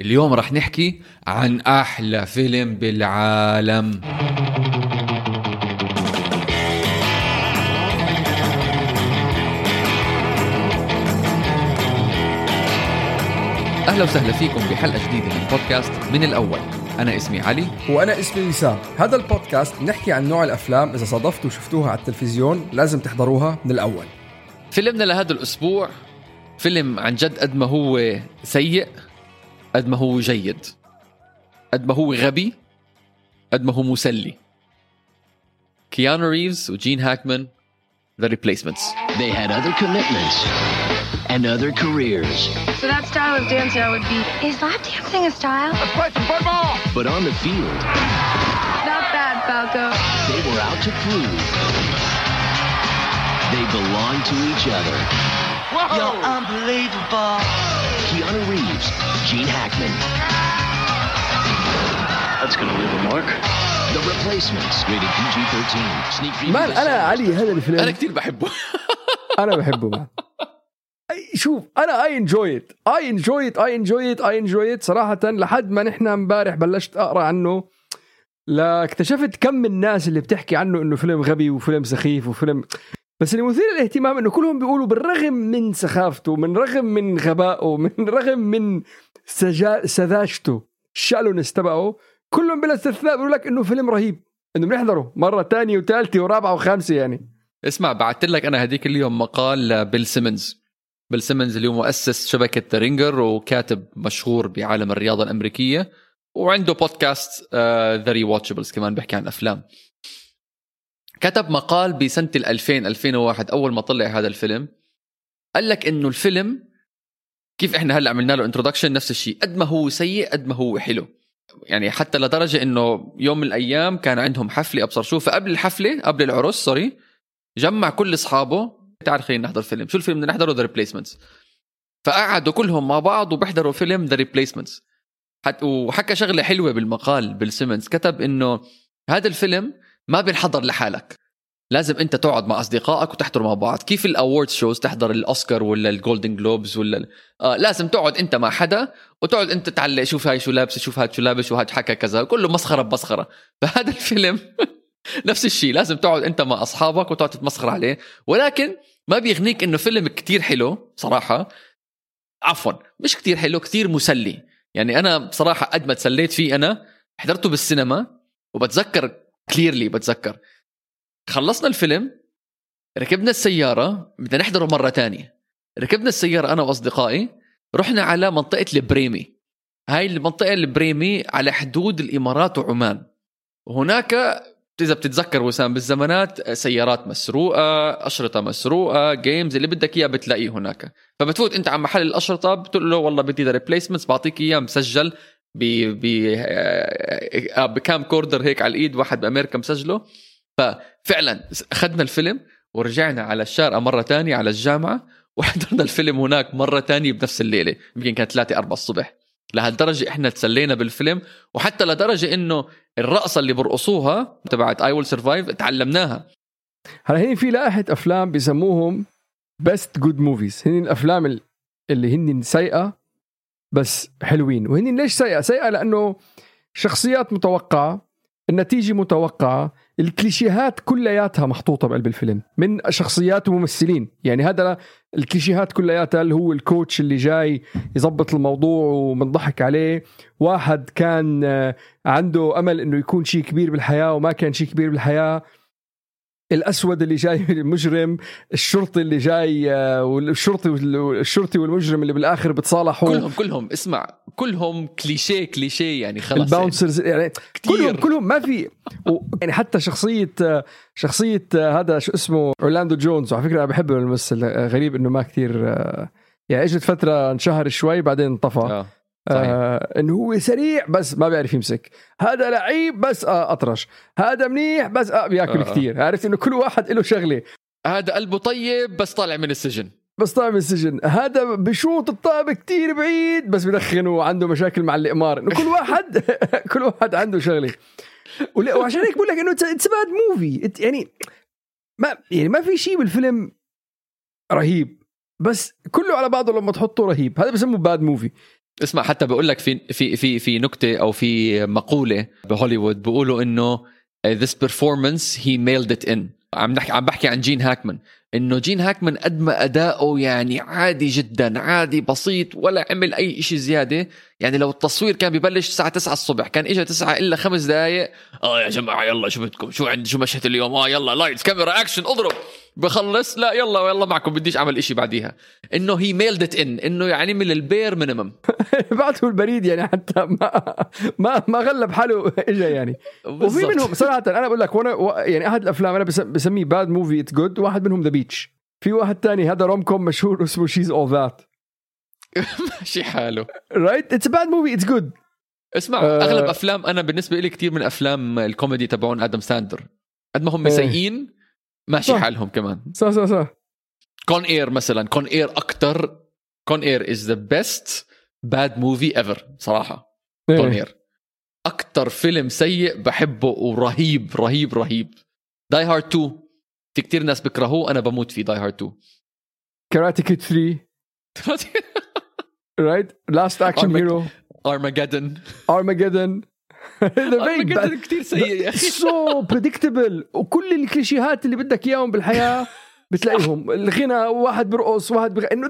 اليوم رح نحكي عن أحلى فيلم بالعالم. أهلا وسهلا فيكم بحلقة جديدة من بودكاست من الأول. أنا اسمي علي. وأنا اسمي وسام هذا البودكاست نحكي عن نوع الأفلام إذا صادفتوا وشفتوها على التلفزيون لازم تحضروها من الأول. فيلمنا لهذا الأسبوع فيلم عن جد قد ما هو سيء. قد ما هو جيد قد ما هو غبي قد ما هو مسلي كيانو ريفز وجين هاكمان The Replacements They had other commitments and other careers. So that style of dancer would be. Is lap dancing a style? But on the field, Not bad, Falco. they were out to prove they belonged to each other. You're unbelievable. Keanu Reeves, Gene Hackman, That's gonna leave a mark. The Replacements, rated PG-13. Sneak. man أنا علي هذا أنا الفيلم كتير بحبه. أنا بحبه. man أي- شوف أنا I enjoy it I enjoy it I enjoy it I enjoy it صراحة لحد ما نحن امبارح بلشت أقرأ عنه. لاكتشفت كم من الناس اللي بتحكي عنه إنه فيلم غبي وفيلم سخيف وفيلم بس اللي مثير للاهتمام إنه كلهم بيقولوا بالرغم من سخافته من رغم من غبائه من رغم من سجا... سذاجته ال shallowness تبعه كلهم بلا استثناء بيقولوا لك إنه فيلم رهيب إنه بنحضره مرة ثانية وثالثه ورابعة وخامسة يعني. اسمع بعثت لك أنا هديك اليوم مقال لبيل سيمنز. بيل سيمنز اللي هو مؤسس شبكة The Ringer وكاتب مشهور بعالم الرياضة الأمريكية وعنده بودكاست The Rewatchables كمان بيحكي عن أفلام. كتب مقال بسنة ال 2000 2001 أول ما طلع هذا الفيلم قال لك إنه الفيلم كيف إحنا هلأ عملنا له introduction نفس الشيء قد ما هو سيء قد ما هو حلو. يعني حتى لدرجة إنه يوم من الأيام كان عندهم حفلة أبصر شو فقبل الحفلة قبل العرس sorry جمع كل أصحابه تعال خلينا نحضر فيلم. شو الفيلم بدنا نحضره؟ The Replacements فقعدوا كلهم مع بعض وبيحضروا فيلم The Replacements وحكى شغلة حلوة بالمقال بيل سيمنز كتب إنه هذا الفيلم ما بينحضر لحالك. لازم انت تقعد مع أصدقائك وتحضروا مع بعض. كيف ال award shows تحضر الأوسكار ولا ال Golden Globes ولا آه لازم تقعد انت مع حدا وتقعد انت تعلق شوف هاي شو لابسة شوف هاد شو لابس وهاد حكى كذا كله مسخرة بمسخرة. فهذا الفيلم نفس الشيء لازم تقعد انت مع أصحابك وتقعد تتمسخر عليه. ولكن ما بيغنيك إنه فيلم كتير حلو صراحة. عفوا مش كتير حلو كتير مسلي. يعني أنا بصراحة قد ما تسليت فيه أنا حضرته بالسينما وبتذكر clearly بتذكر. خلصنا الفيلم ركبنا السيارة بدنا نحضره مرة تانية. ركبنا السيارة أنا وأصدقائي رحنا على منطقة البريمي. هاي المنطقة البريمي على حدود الإمارات وعمان. وهناك إذا بتتذكر وسام بالزمانات سيارات مسروقة أشرطة مسروقة games اللي بدك إياه بتلاقيه هناك. فبتفوت أنت على محل الأشرطة بتقول له والله بدي Replacements بعطيك إياه مسجل. ب ب آه، ب camcorder هيك على الإيد واحد بأمريكا مسجله. ففعلا أخذنا الفيلم ورجعنا على الشارقه مرة تانية على الجامعة وحضرنا الفيلم هناك مرة تانية بنفس الليلة. يمكن كانت 3 4 الصبح. لهالدرجة إحنا تسلينا بالفيلم. وحتى لدرجة إنه الرقصة اللي برقصوها تبعت I Will Survive تعلمناها. هلا هين في لائحة أفلام بيسموهم best good movies هن الأفلام ال- اللي هن سيئه بس حلوين. وهن ليش سيئة؟ سيئة لأنه شخصيات متوقعة النتيجة متوقعة الكليشيهات كلياتها محطوطة بقلب الفيلم من شخصيات وممثلين. يعني هذا الكليشيهات كلياتها اللي هو ال coach اللي جاي يظبط الموضوع ومنضحك عليه. واحد كان آه، عنده أمل إنه يكون شيء كبير بالحياة وما كان شيء كبير بالحياة. الأسود اللي جاي المجرم الشرطي اللي جاي آه، والشرطي الشرطي والمجرم اللي بالآخر بتصالحوا كلهم كلهم اسمع كلهم كليشيه كليشيه يعني خلص ال bouncers يعني كتير. كلهم كلهم ما في يعني حتى شخصية آه، شخصية آه، هذا شو اسمه أورلاندو جونز وعلى فكرة أنا بحب الممثل غريب إنه ما كثير يعني إجت فترة انشهر شوي بعدين انطفى آه. صحيح. آه إنه هو سريع بس ما بيعرف يمسك. هذا لعيب بس آه أطرش. هذا منيح بس آه بياكل آه. كثير عرفت إنه كل واحد له شغلة. هذا قلبه طيب بس طالع من السجن. بس طالع من السجن. هذا بشوط الطابة كتير بعيد بس بدخن وعنده مشاكل مع القمار. إنه كل واحد كل واحد عنده شغلة. وعشان هيك بقول لك إنه it's bad movie يعني ما يعني ما في شيء بالفيلم رهيب. بس كله على بعضه لما تحطه رهيب. هذا بسموه bad movie اسمع حتى بقول لك في في في في نكتة أو في مقولة بهوليوود بيقولوا إنه this performance he mailed it in. عم نحكي عم بحكي عن جين هاكمان. إنه جين هاكمان قد ما أداؤه يعني عادي جدا عادي بسيط ولا عمل أي شيء زيادة. يعني لو التصوير كان ببلش الساعة 9 الصبح كان اجى 9 إلا خمس دقائق آه يا جماعة يلا شو بدكم؟ شو عندي؟ شو مشهد اليوم؟ آه يلا lights camera action اضرب. بخلص لا يلا يلا معكم بديش أعمل إشي بعديها. إنه هي mailed it in إنه يعني من ال bare minimum بعته البريد يعني حتى ما ما ما غلب حاله اجى يعني. وفي منهم صراحة أنا بقول لك وأنا يعني أحد الأفلام أنا بس- بسميه bad movie it's good واحد منهم The Beach في واحد تاني هذا rom com مشهور اسمه She's All That ماشي حاله. right it's bad movie it's good اسمع آه. أغلب أفلام أنا بالنسبة لي كثير من أفلام الكوميدي تبعون آدم ساندلر. قد ما هم إيه. سيئين ماشي صح. حالهم كمان. صح صح صح. Con Air مثلا. Con Air أكثر Con Air is the best bad movie ever صراحة. Con. Air أكثر فيلم سيء بحبه ورهيب رهيب رهيب. Die Hard 2 في كتير ناس بيكرهوه أنا بموت فيه Die Hard 2 Karate Kid 3 right Last Action Hero Armageddon Armageddon Armageddon كثير سيء يا أخي. so predictable وكل الكليشيهات اللي بدك إياهم بالحياة بتلاقيهم. الغنى واحد برقص واحد بغ... إنه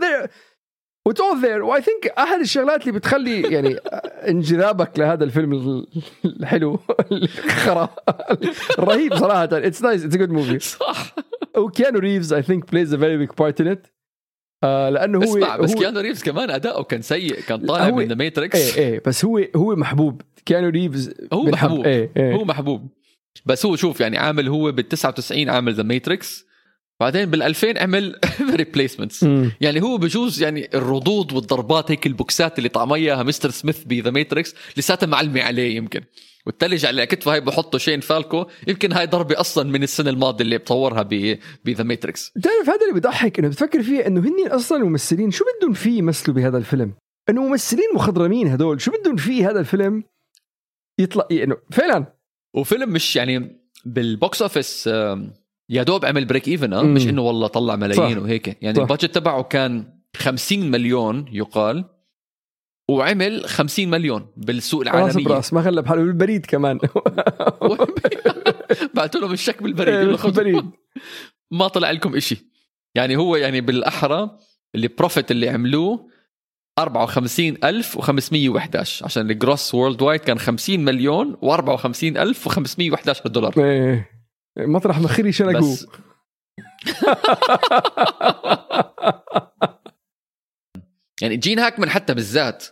what's all there why think أحد الشغلات اللي بتخلي يعني انجذابك لهذا الفيلم ال- الحلو الخرا الرهيب صراحة. it's nice it's good movie صح. وكيانو ريفز I think plays a very big part in it لأنه هو اسمع بس هو كيانو ريفز كمان أداؤه كان سيء كان طالع من The Matrix إيه إيه بس هو هو محبوب. كيانو ريفز هو محبوب. إيه إيه. هو محبوب. بس هو شوف يعني عامل هو بال 99 عامل The Matrix بعدين بال 2000 عمل Replacements. يعني هو بجوز يعني الردود والضربات هيك البوكسات اللي طعمها إياها Mister Smith ب The Matrix لساتها معلمة عليه يمكن. والتلج على كتفه هاي بحطه شين فالكو. يمكن هاي ضربة أصلا من السنة الماضية اللي بصورها ب The Matrix. بتعرف هذا اللي بضحك؟ إنه بتفكر فيه إنه هن أصلا الممثلين شو بدهم فيه يمثلوا بهذا الفيلم؟ إنه ممثلين مخضرمين هدول شو بدهم فيه هذا الفيلم؟ يطلع انه فعلا. وفيلم مش يعني بال box office يا دوب عمل break even آه. مش إنه والله طلع ملايين صح. وهيك. يعني صح. ال budget تبعه كان 50 مليون يقال وعمل 50 مليون بالسوق راس العالمية. براس ما غلب حاله بالبريد كمان. بعتوا لهم الشيك بالبريد. خذوا. بالبريد. ما طلع لكم إشي. يعني هو يعني بالأحرى ال profit اللي عملوه 54511 عشان ال gross worldwide كان 50 مليون و54511 دولار مطرح ما خري شنقوه بس يعني جين هاكمان حتى بالذات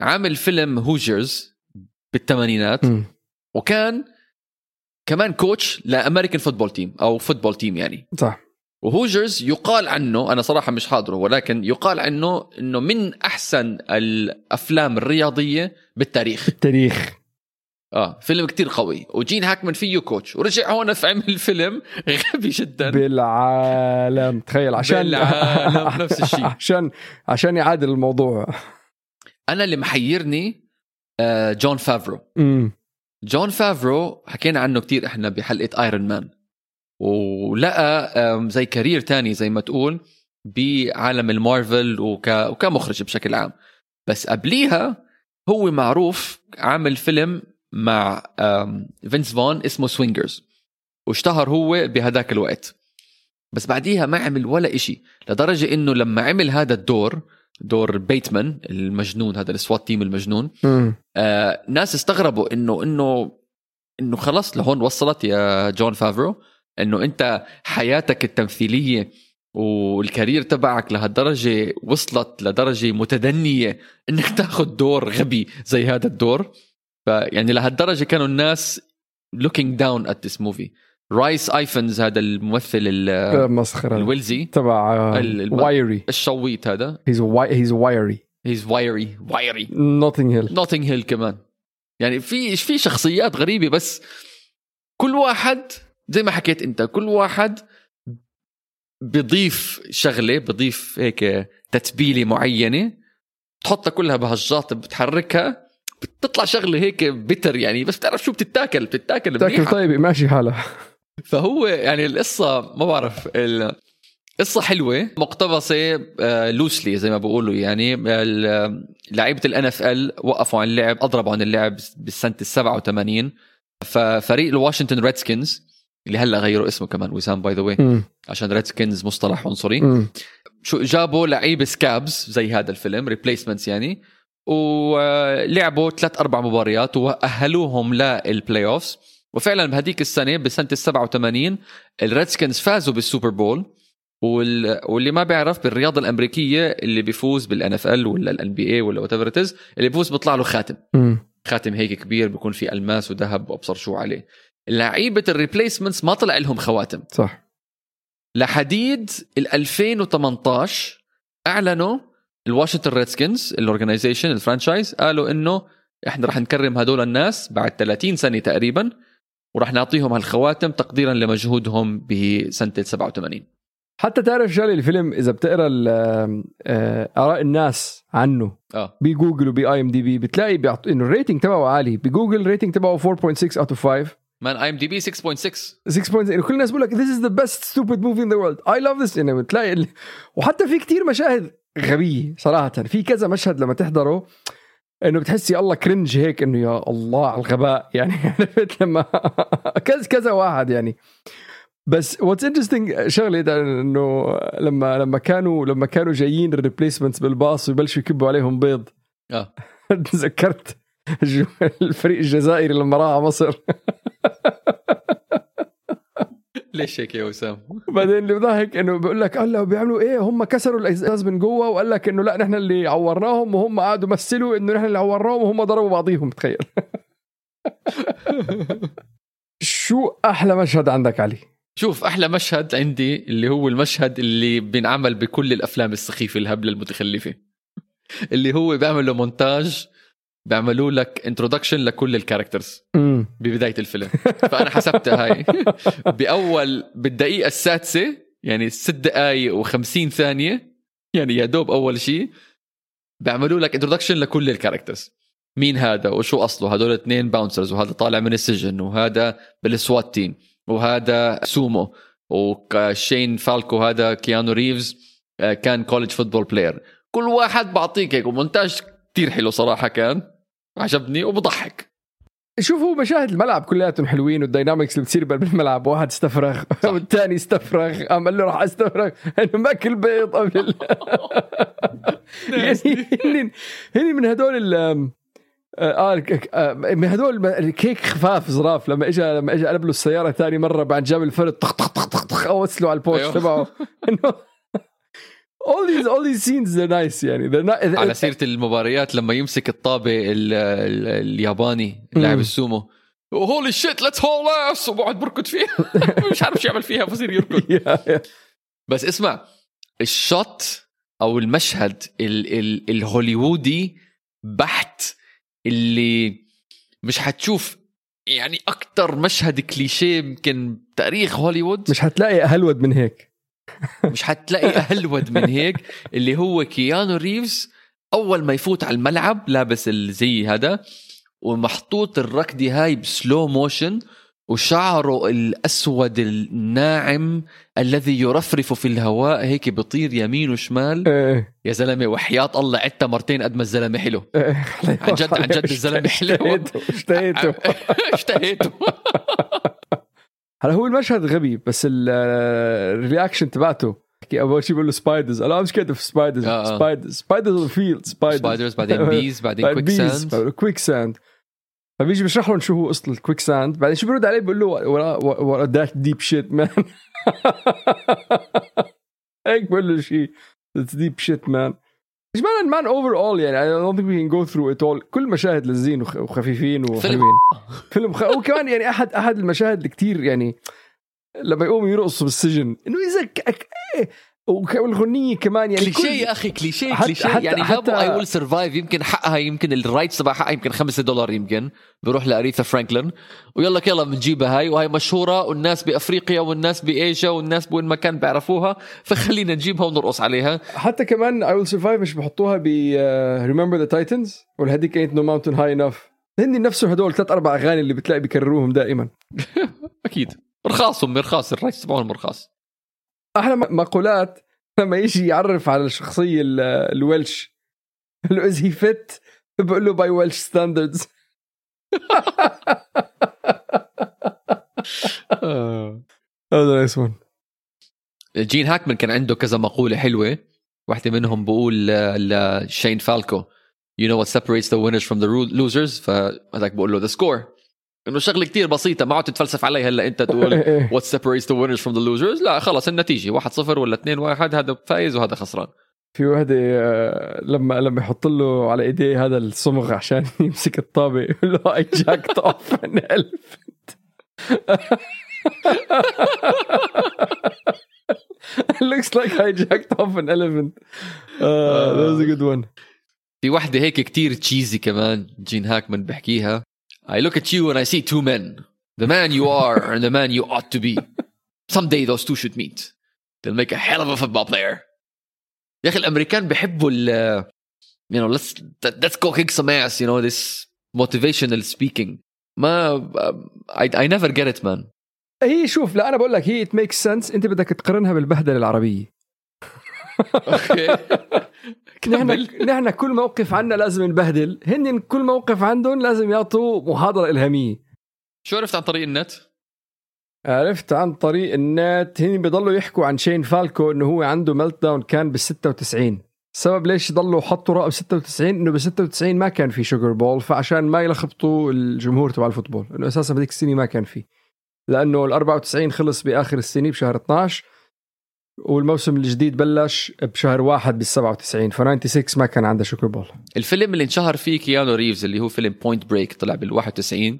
عامل فيلم Hoosiers بالثمانينات. وكان كمان coach ل American football team أو football team يعني. صح. و Hoosiers يقال عنه أنا صراحة مش حاضره ولكن يقال عنه إنه من أحسن الأفلام الرياضية بالتاريخ. التاريخ آه فيلم كتير قوي. وجين هاكمان فيه coach. ورجع هون في عمل فيلم غبي جدا. بالعالم. تخيل عشان بالعالم، نفس الشيء. عشان عشان يعادل الموضوع. أنا اللي محيرني آه، جون فافرو. امم جون فافرو حكينا عنه كتير إحنا بحلقة Iron Man ولقى زي career تاني زي ما تقول بعالم المارفل وك... وكمخرج بشكل عام. بس قبليها هو معروف عامل فيلم مع فينس فون اسمه Swingers واشتهر هو بهداك الوقت. بس بعديها ما عمل ولا إشي لدرجة إنه لما عمل هذا الدور دور بيتمان المجنون هذا ال SWAT team المجنون آه ناس استغربوا إنه إنه إنه خلص لهون وصلت يا جون فافرو إنه أنت حياتك التمثيلية وال career تبعك لهالدرجة وصلت لدرجة متدنية إنك تاخذ دور غبي زي هذا الدور. فيعني لهالدرجة كانوا الناس looking down at this movie. رايس ايفنز هذا الممثل ال- مسخرة. الويلزي تبع wiry الشويت هذا. he's he's wiry he's wiry wiry Notting Hill Notting Hill كمان. يعني في في شخصيات غريبة بس كل واحد زي ما حكيت أنت كل واحد بضيف شغلة بضيف هيك تتبيلة معينة تحطها كلها بهجات بتحركها بتطلع شغلة هيك بتر يعني بس بتعرف شو بتتاكل بتتاكل تاكل منيحة. طيب ماشي حالها فهو يعني القصة ما بعرف ال... قصة حلوة مقتبسة loosely زي ما بقولوا يعني لعيبة ال NFL وقفوا عن اللعب أضربوا عن اللعب بالسنة ال 87 ففريق ال Washington Redskins اللي هلأ غيروا اسمه كمان وسام by the way. عشان Redskins مصطلح عنصري. شو جابوا لعيبة scabs زي هذا الفيلم replacements يعني ولعبوا ثلاث أربع مباريات وأهلوهم لل playoffs وفعلا بهديك السنة بسنة ال 87 ال Redskins فازوا بال Super Bowl. وال... واللي ما بيعرف بالرياضة الأمريكية اللي بيفوز بال NFL ولا ال NBA ولا whatever اللي بيفوز بيطلع له خاتم. خاتم هيك كبير بيكون فيه ألماس وذهب وأبصر شو عليه. لعيبة ال replacements ما طلع لهم خواتم. صح. لحد ال 2018 أعلنوا ال Washington Redskins ال organization ال franchise قالوا إنه إحنا رح نكرم هدول الناس بعد 30 سنة تقريبا ورح نعطيهم هالخواتم تقديرا لمجهودهم بسنة ال 87 حتى تعرف شغله الفيلم إذا بتقرأ آه، آراء الناس عنه آه. بجوجل وب IMDb بتلاقي بيعط... إنه ال rating تبعه عالي. بجوجل ال rating تبعه 4.6 out of 5 man IMDb 6.6 6 point كل الناس بيقول لك this is the best stupid movie in the world. I love this. يعني بتلاقي ال... وحتى في كتير مشاهد غبية صراحة. في كذا مشهد لما تحضره إنه بتحس يا الله cringe هيك إنه يا الله على الغباء. يعني عرفت لما كذا كذا واحد يعني. بس what's interesting شغلة ده إنه لما لما كانوا لما كانوا جايين ال replacements بالباص ويبلشوا يكبوا عليهم بيض. آه. تذكرت الفريق الجزائري لما راح على مصر. ليش هيك يا وسام؟ بعدين اللي بضحك إنه بيقول لك الله بيعملوا إيه؟ هم كسروا الإزاز من جوا وقال لك إنه لا نحن اللي عورناهم وهم قعدوا مثلوا إنه نحن اللي عورناهم وهم ضربوا بعضيهم تخيل. شو أحلى مشهد عندك علي؟ شوف أحلى مشهد عندي اللي هو المشهد اللي بينعمل بكل الأفلام السخيفة الهبلة المتخلفة. اللي هو بيعملوا مونتاج بيعملوا لك introduction لكل ال characters ببداية الفيلم. فأنا حسبتها هاي. بأول بالدقيقة السادسة يعني ست دقائق و50 ثانية يعني يا دوب أول شيء بيعملوا لك introduction لكل ال characters مين هذا؟ وشو أصله؟ هدول اثنين bouncers وهذا طالع من السجن وهذا بال SWAT team وهذا سومو و Shane Falco هذا كيانو ريفز آه، كان college football player كل واحد بعطيك هيك ومونتاج كتير حلو صراحة كان. عجبني وبضحك شوف هو مشاهد الملعب كلياتهم حلوين وال dynamics اللي بتصير بالملعب واحد استفرغ والثاني استفرغ قام قال له راح استفرغ إنه ماكل بيض قبل. يعني هن هن من هدول ال آه الك- آه، من هدول الكيك خفاف ظراف لما اجى لما اجى قلب له السيارة ثاني مرة بعد جاب الفرد طخ طخ طخ طخ طخ اوصله على البوش أيوه. تبعه إنه all these all these scenes they're nice يعني. They're not على سيرة المباريات لما يمسك الطابة ال- ال- الياباني لاعب. السومو. holy shit let's haul ass وبقعد بركض فيها. مش عارف شو يعمل فيها بصير يركض. Yeah, yeah. بس اسمع ال shot أو المشهد ال ال الهوليوودي بحت اللي مش حتشوف يعني أكتر مشهد كليشيه يمكن تاريخ هوليوود. مش حتلاقي اهلود من هيك. مش حتلاقي اهلود من هيك اللي هو كيانو ريفز أول ما يفوت على الملعب لابس الزي هذا ومحطوط الركضة هاي ب slow motion وشعره الأسود الناعم الذي يرفرف في الهواء هيك بيطير يمين وشمال. إيه. يا زلمة وحياة الله عدتها مرتين قد ما الزلمة حلو. إيه. عن جد عن جد الزلمة حلو. اشتهيته اشتهيته هلا هو المشهد غبي بس ال- الرياكشن تبعته. اول شيء بقول له سبايدرز أنا مش كده في سبايدرز. سبايدرز سبايدرز اون فيلد سبايدرز بعدين بيز بعدين كويك ساند كويك ساند فبيجي بيشرح لهم شو هو قصه الكويك ساند بعدين شو بيرد عليه؟ بيقول له ورا ورا ذات ديب شيت مان هيك بقول له شيء اتس ديب شيت مان اجمالا مان اوفر اول يعني I don't think we can go through it all. كل مشاهد لذين وخ- وخفيفين وحلوين. فيلم خ... وكمان يعني احد أحد المشاهد اللي كتير يعني لما يقوموا يرقصوا بالسجن إنه إذا ك... والغنيه كمان يعني كليشيه كل- يا أخي كليشيه كليشيه. يعني حتى- جابوا I Will Survive يمكن حقها يمكن ال rights تبع حقها يمكن 5 دولار يمكن. بروح لأريثا فرانكلين. ويلا يلا بنجيبها هاي وهي مشهورة والناس بأفريقيا والناس بآسيا والناس بوين ما كان بيعرفوها. فخلينا نجيبها ونرقص عليها. حتى كمان I Will Survive مش بحطوها ب Remember the Titans ولا هذيك Ain't No Mountain High Enough هن نفسه هدول ثلاث أربع أغاني اللي بتلاقي بيكرروهم دائما. أكيد. رخاصهم رخاص. ال rights تبعهم رخاص. أحلى مقولات لما يجي يعرف على الشخصية ال- ال Welsh. بقول له is he fit بقول له by Welsh standards هذا nice one جين هاكمان كان عنده كذا مقولة حلوة. واحدة منهم بقول لشين فالكو you know what separates the winners from the losers? فهذاك بقول له the score. إنه شغلة كتير بسيطة ما عاد تتفلسف علي هلا أنت تقول what separates the winners from the losers. لا خلص النتيجة 1-0 ولا 2-1 هذا فايز وهذا خسران. في وحدة آه، لما لما يحط له على إيديه هذا الصمغ عشان يمسك الطابة يقول له ejaculate of an elephant. Looks like I jacked off an elephant. Uh, that was a good one. في واحدة هيك كتير تشيزي كمان جين هاكمان بحكيها. I look at you and I see two men the man you are and the man you ought to be someday those two should meet they'll make a hell of a football player يا أخي الأمريكان بيحبوا ال you know let's let's go kick some ass you know this motivational speaking ما I, I never get it man هي شوف لا انا بقول لك هي it makes sense انت بدك تقارنها بالبهدله العربيه أوكي. نحن نحن كل موقف عنا لازم نبهدل. هن كل موقف عندهم لازم يعطوا محاضرة إلهامية. شو عرفت عن طريق النت؟ عرفت عن طريق النت. هن بيضلوا يحكوا عن شين فالكو إنه هو عنده meltdown كان بال 96 السبب ليش ضلوا حطوا رقم 96 إنه بال 96 ما كان في Sugar Bowl فعشان ما يلخبطوا الجمهور تبع ال football. إنه أساسا بهذيك السنة ما كان في. لأنه ال 94 خلص بآخر السنة بشهر 12 والموسم الجديد بلش بشهر واحد بال 97 ف 96 ما كان عنده Sugar Bowl. الفيلم اللي انشهر فيه كيانو ريفز اللي هو فيلم Point Break طلع بال 91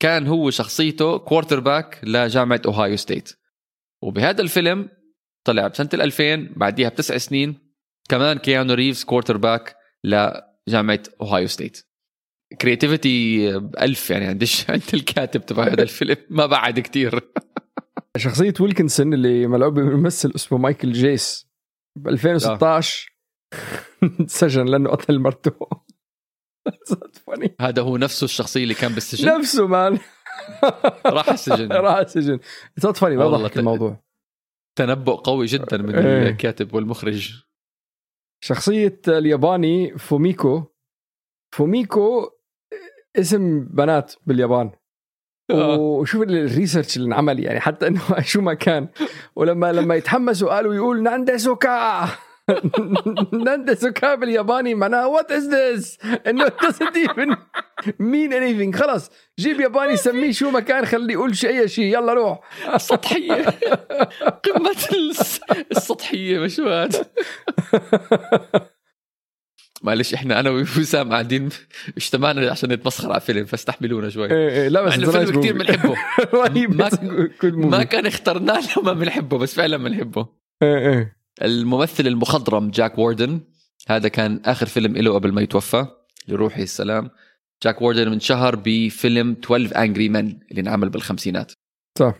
كان هو شخصيته quarterback لجامعة Ohio State وبهذا الفيلم طلع بسنة ال 2000 بعديها بتسع سنين كمان كيانو ريفز quarterback لجامعة Ohio State creativity ألف يعني عندش عند الكاتب تبع هذا الفيلم ما بعد كتير. شخصية ويلكنسون اللي ملعوب بممثل اسمه مايكل جيس ب 2016 سجن لأنه قتل مرته. هذا هو نفسه الشخصية اللي كان بالسجن؟ نفسه man راح السجن. راح السجن. so funny ما ضحك الموضوع. تنبؤ قوي جدا من إيه. الكاتب والمخرج. شخصية الياباني فوميكو. فوميكو اسم بنات باليابان. وشوف ال research اللي انعمل يعني حتى إنه شو ما كان. ولما لما يتحمسوا قالوا يقول なんですか なんですか بالياباني معناها what is this إنه doesn't even mean anything. خلص جيب ياباني سميه شو ما كان خليه يقول شيء أي شيء يلا روح. سطحية. قمة الس- السطحية مشوات معلش إحنا أنا ووسام قاعدين اجتمعنا عشان نتمسخر على فيلم فاستحملونا شوي. إيه إيه، لا بس فيلم كثير. بنحبه. ما- ما. كان اخترناه له ما بنحبه بس فعلا بنحبه. إيه إيه. الممثل المخضرم جاك ووردن هذا كان آخر فيلم له قبل ما يتوفى لروحه السلام. جاك ووردن انشهر بفيلم 12 Angry Men اللي انعمل بالخمسينات. صح.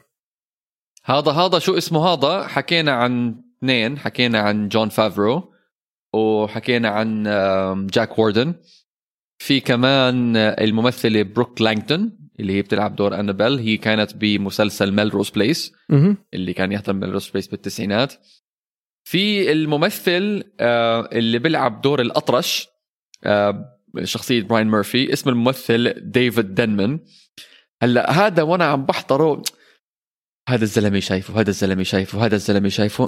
هذا هذا شو اسمه هذا؟ حكينا عن اثنين حكينا عن جون فافرو. وحكينا عن جاك ووردن في كمان آه، الممثلة بروك لانجتون اللي هي بتلعب دور أنابيل. هي كانت بمسلسل Melrose Place مهم. اللي كان يحضر Melrose Place بالتسعينات. في الممثل آه، اللي بيلعب دور الأطرش آه، شخصية براين ميرفي اسم الممثل ديفيد دنمان هلأ هذا وأنا عم بحضره هذا الزلمة شايفه هذا الزلمة شايفه هذا الزلمة شايفه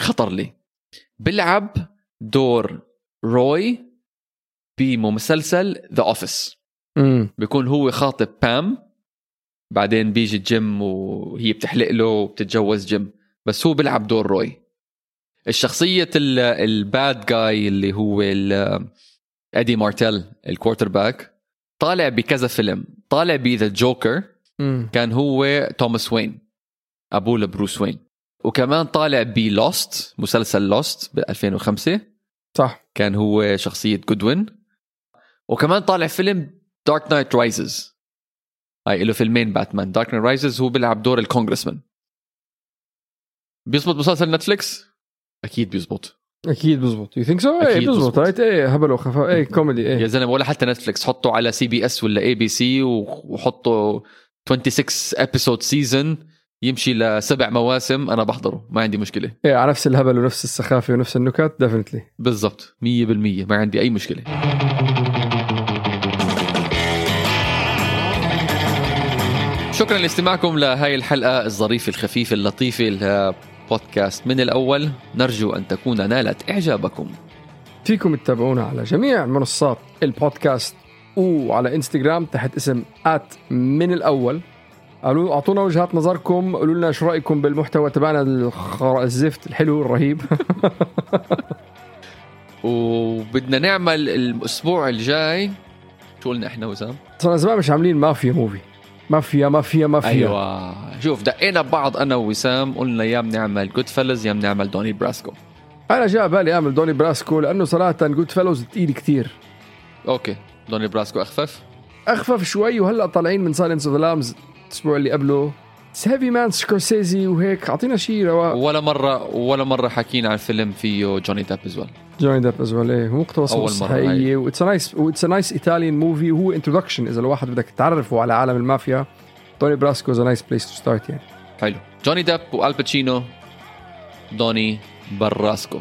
خطر لي. بيلعب دور روي بمسلسل The Office. بيكون هو خاطب بام بعدين بيجي جيم وهي بتحلق له وبتتجوز جيم بس هو بيلعب دور روي. الشخصية ال- ال bad guy اللي هو ادي مارتيل ال quarterback طالع بكذا فيلم. طالع ب The Joker. كان هو توماس وين أبوه لبروس وين. وكمان طالع ب Lost مسلسل Lost ب 2005 صح. كان هو شخصية جودوين وكمان طالع فيلم Dark Knight Rises هاي له فيلمين باتمان Dark Knight Rises هو بيلعب دور ال congressman بيزبط مسلسل نتفليكس أكيد بيزبط. أكيد بزبط you think so إيه بزبط بزبط. right إيه هبل وخفا إيه كوميدي. يا إيه زلمة ولا حتى نتفليكس حطه على CBS ولا ABC وحطه 26 episode season يمشي لسبع مواسم أنا بحضره ما عندي مشكلة. إيه على نفس الهبل ونفس السخافة ونفس النكت definitely بالضبط 100% ما عندي أي مشكلة. شكرا لاستماعكم لهاي الحلقة الظريفة الخفيفة اللطيفة لبودكاست من الأول. نرجو أن تكون نالت إعجابكم. فيكم تتابعونا على جميع منصات البودكاست وعلى إنستغرام تحت اسم من الأول. قالوا أعطونا وجهات نظركم قولوا لنا شو رأيكم بالمحتوى تبعنا الخر... الزفت الحلو الرهيب وبدنا نعمل الأسبوع الجاي شو قلنا إحنا وسام صرنا زمان مش عاملين مافيا movie. مافيا مافيا مافيا. أيوه. شوف دقينا ببعض أنا ووسام قلنا يا بنعمل Goodfellas يا بنعمل Donnie Brasco أنا جاء بالي أعمل دوني براسكو لأنه صراحة Goodfellas تقيل كتير. okay. دوني براسكو أخفف؟ أخفف شوي وهلأ طالعين من Silence of the Lambs الأسبوع اللي قبله. heavy man سكورسيزي وهيك. أعطينا شيء رواق. ولا مرة ولا مرة حكينا عن فيلم فيه جوني ديب as well جوني ديب as well إيه. مقتبس مرة هاي. حقيقيه what's nice what's nice Italian movie وهو introduction إذا الواحد بدك تعرفه على عالم المافيا. دوني براسكو is nice place to start يعني. حلو. جوني ديب والباتشينو دوني براسكو.